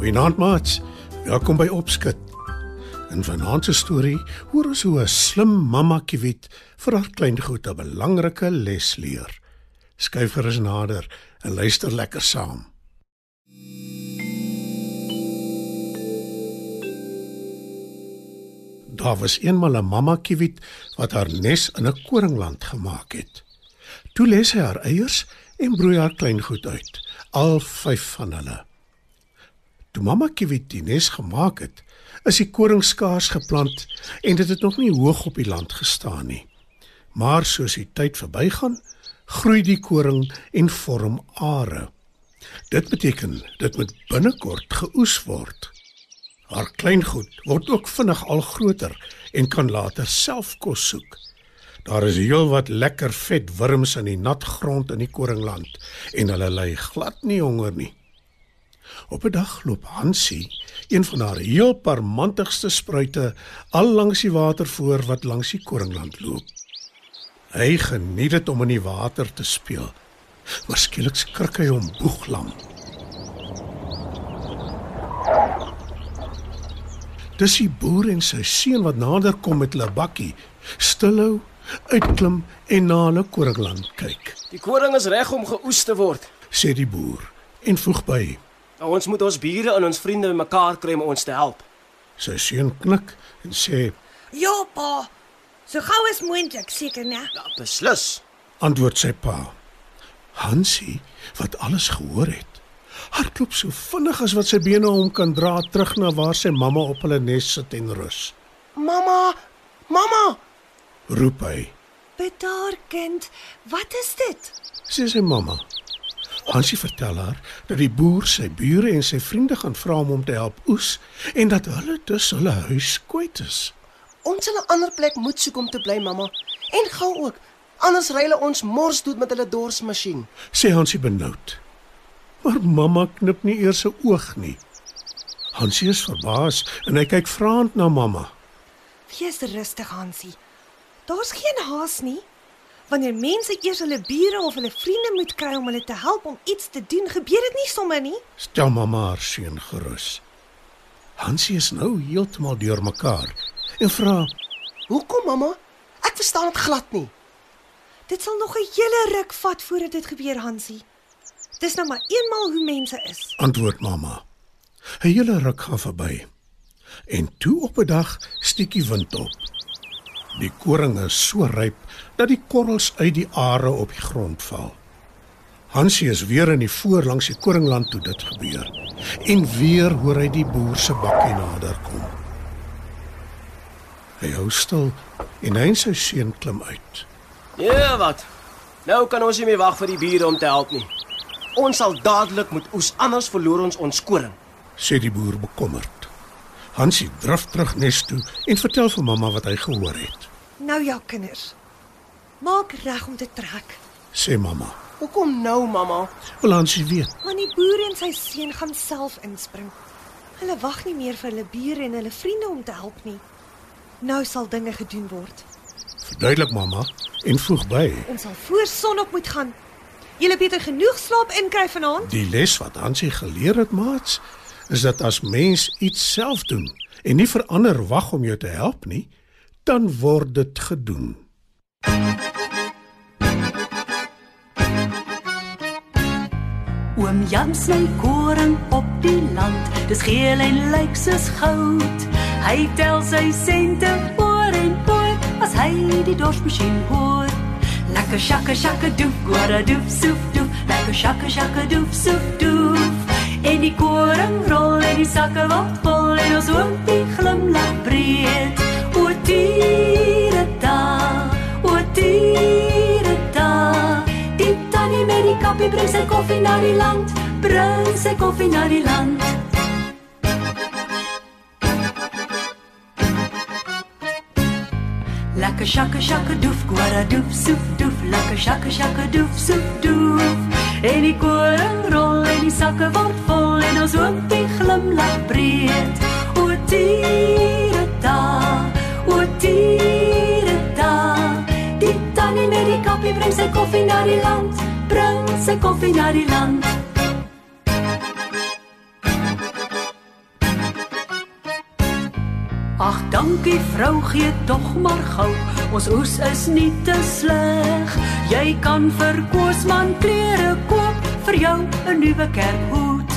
Goeienaand maats. Welkom by Opskud. In vanaand se storie hoor ons hoe 'n slim mamma kiewit vir haar kleingoed 'n belangrike les leer. Skyf gerus nader en luister lekker saam. Daar was eenmal 'n mamma kiewit wat haar nes in 'n koringland gemaak het. Toe lê sy haar eiers en broei haar kleingoed uit, al 5 van hulle. Toe mamma kiewit die nes gemaak het, is die koringskaars geplant en dit het nog nie hoog op die land gestaan nie. Maar soos die tyd verbygaan, groei die koring en vorm are. Dit beteken dit moet binnekort geoes word. Haar kleingoed word ook vinnig al groter en kan later self kos soek. Daar is heelwat lekker vet wurms in die nat grond in die koringland en hulle ly glad nie honger nie. Op 'n dag loop Hansie, een van haar heel parmantigste spruite, al langs die water voor wat langs die koringland loop. Hy geniet dit om in die water te speel. Maar skielik skrik hy om boeglam. Dis die boer en sy seun wat nader kom met hulle bakkie, stilhou, uitklim en na hulle koringland kyk, Die koring is reg om geoes te word. sê die boer en voeg by. Nou, ons moet ons bure en ons vriende bymekaar kry om ons te help. Sy seun knik en sê: Ja, pa. So gou as moontlik, seker, né? Ja, beslis. antwoord sy pa. Hansie, wat alles gehoor het, hardloop so vinnig as wat sy bene hom kan dra terug na waar sy mamma op hulle nes sit en rus. Mamma, mamma. Roep hy, Bedaar kind, wat is dit? sê sy mamma. Hansie vertel haar dat die boer sy bure en sy vriende gaan vra om hom te help oes en dat hulle dus hulle huis kwyt is. Ons sal 'n ander plek moet soek om te bly, mamma. En gou ook. Anders ry hulle ons mors dood met hulle dorsmasjien. sê Hansie benoud. Maar mamma knip nie eers 'n oog nie. Hansie is verbaas en hy kyk vraend na mamma. Wees rustig, Hansie. Daar's geen haas nie. Wanneer mense eers hulle bure of hulle vriende moet kry om hulle te help om iets te doen, gebeur dit nie sommer nie. Stel mamma haar seun gerus. Hansie is nou heeltemal deurmekaar en vra: Hoekom, mamma? Ek verstaan dit glad nie. Dit sal nog 'n hele ruk vat voordat dit gebeur, Hansie. Dis nou maar eenmal hoe mense is. Antwoord mamma. 'n Hele ruk gaan verby. En toe op 'n dag steek die wind op. Die koring is so ryp dat die korrels uit die are op die grond val. Hansie is weer in die voor langs die koringland toe dit gebeur. En weer hoor hy die boer se bakkie nader kom. Hy hou stil en hy en sy seun klim uit. Ja, wat? Nou kan ons nie meer wag vir die bure om te help nie. Ons sal dadelik moet oes, anders verloor ons ons koring. sê die boer bekommerd. Hansie draf terug nes toe en vertel vir mamma wat hy gehoor het. Nou ja, kinders. Maak reg om te trek. Sê mamma. Hoekom nou, mamma? Wil Hansie weet. Want die boer en sy seun gaan self inspring. Hulle wag nie meer vir hulle bure en hulle vriende om te help nie. Nou sal dinge gedoen word. Verduidelik mamma en voeg by. Ons sal voor sonop moet gaan. Julle beter genoeg slaap inkry vanaand. Die les wat Hansie geleer het, maats, is dat as mens iets self doen en nie vir ander wag om jou te help nie, dan word dit gedoen. Oom Jan sny koring op die land. Dis geel en lyk soos goud. Hy tel sy sente oor en oor as hy die dorsmasjien hoor. Lekker shakke shakke doef, gwara doef soef doef. Lekker shakke shakke doef soef doef en die koring rol en die sakke word vol en ons oompie glimlag breed. O diere da, o diere da. Die tannie met die kappie bring sy koffie na die land, bring sy koffie na die land. Lekker shakke shakke doef, guara doef, soef doef, lekker shakke shakke doef, soef doef. En die koring rol die sakke word vol en ons oompie glimlag breed. O tiere da, o tiere da. Die tannie met die kappie bring sy koffie na die land, bring sy koffie na die land. Ag dankie vrou gee tog maar gou. Ons oes is nie te sleg. Jy kan vir Koosman klere koop vir jou 'n nuwe kerkhoed.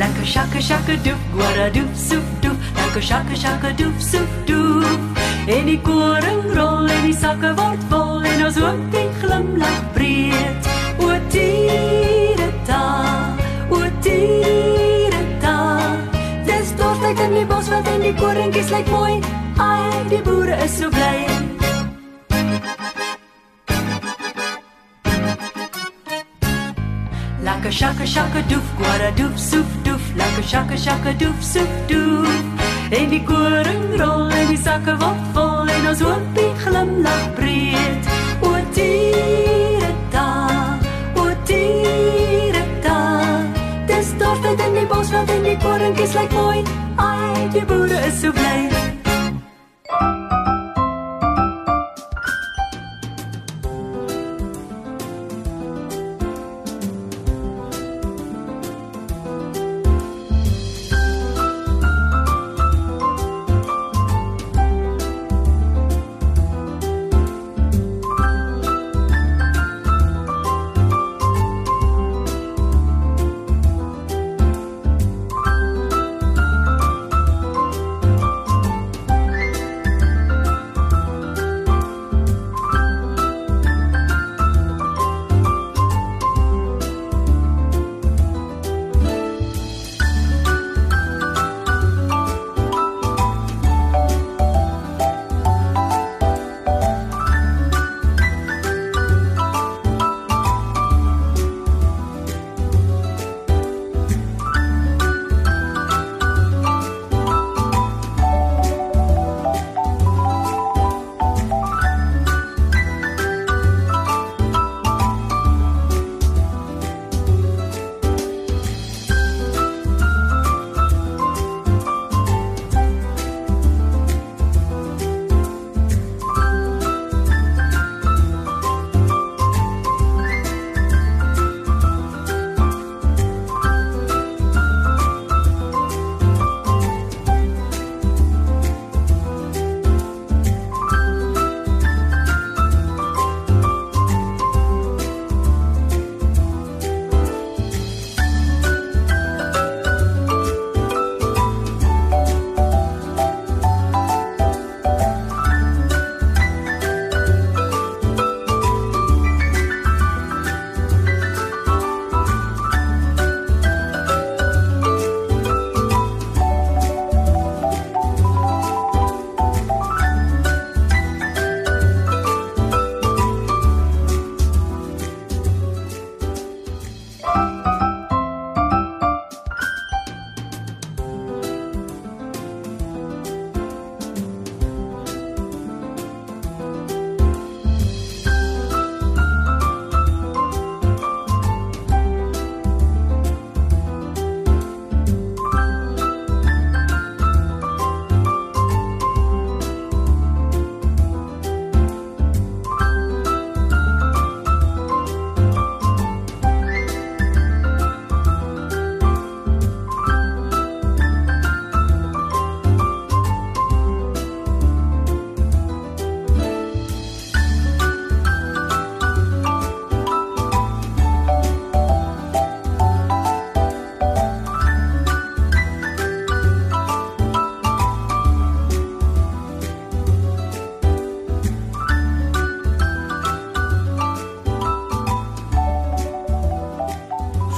Lekker shakke shakke doef, gwara doef, soef doef. Lekker shakke shakke doef, soef doef. En die koring rol en die sakke word vol en ons oompie glimlag breed. O tiere ta, o tiere ta. Dis dorpsheid in die bosveld en die koringies lyk mooi. Ai, die boere is so bly. Lekker shakke shakke doef, gwara doef, soef doef. Lekker shakke shakke doef, soef doef. En die koring rol en die sakke word vol en ons oompie glimlag breed. O tiere ta, o tiere ta. Dis dorpsheid in die bosveld en die koringies lyk mooi.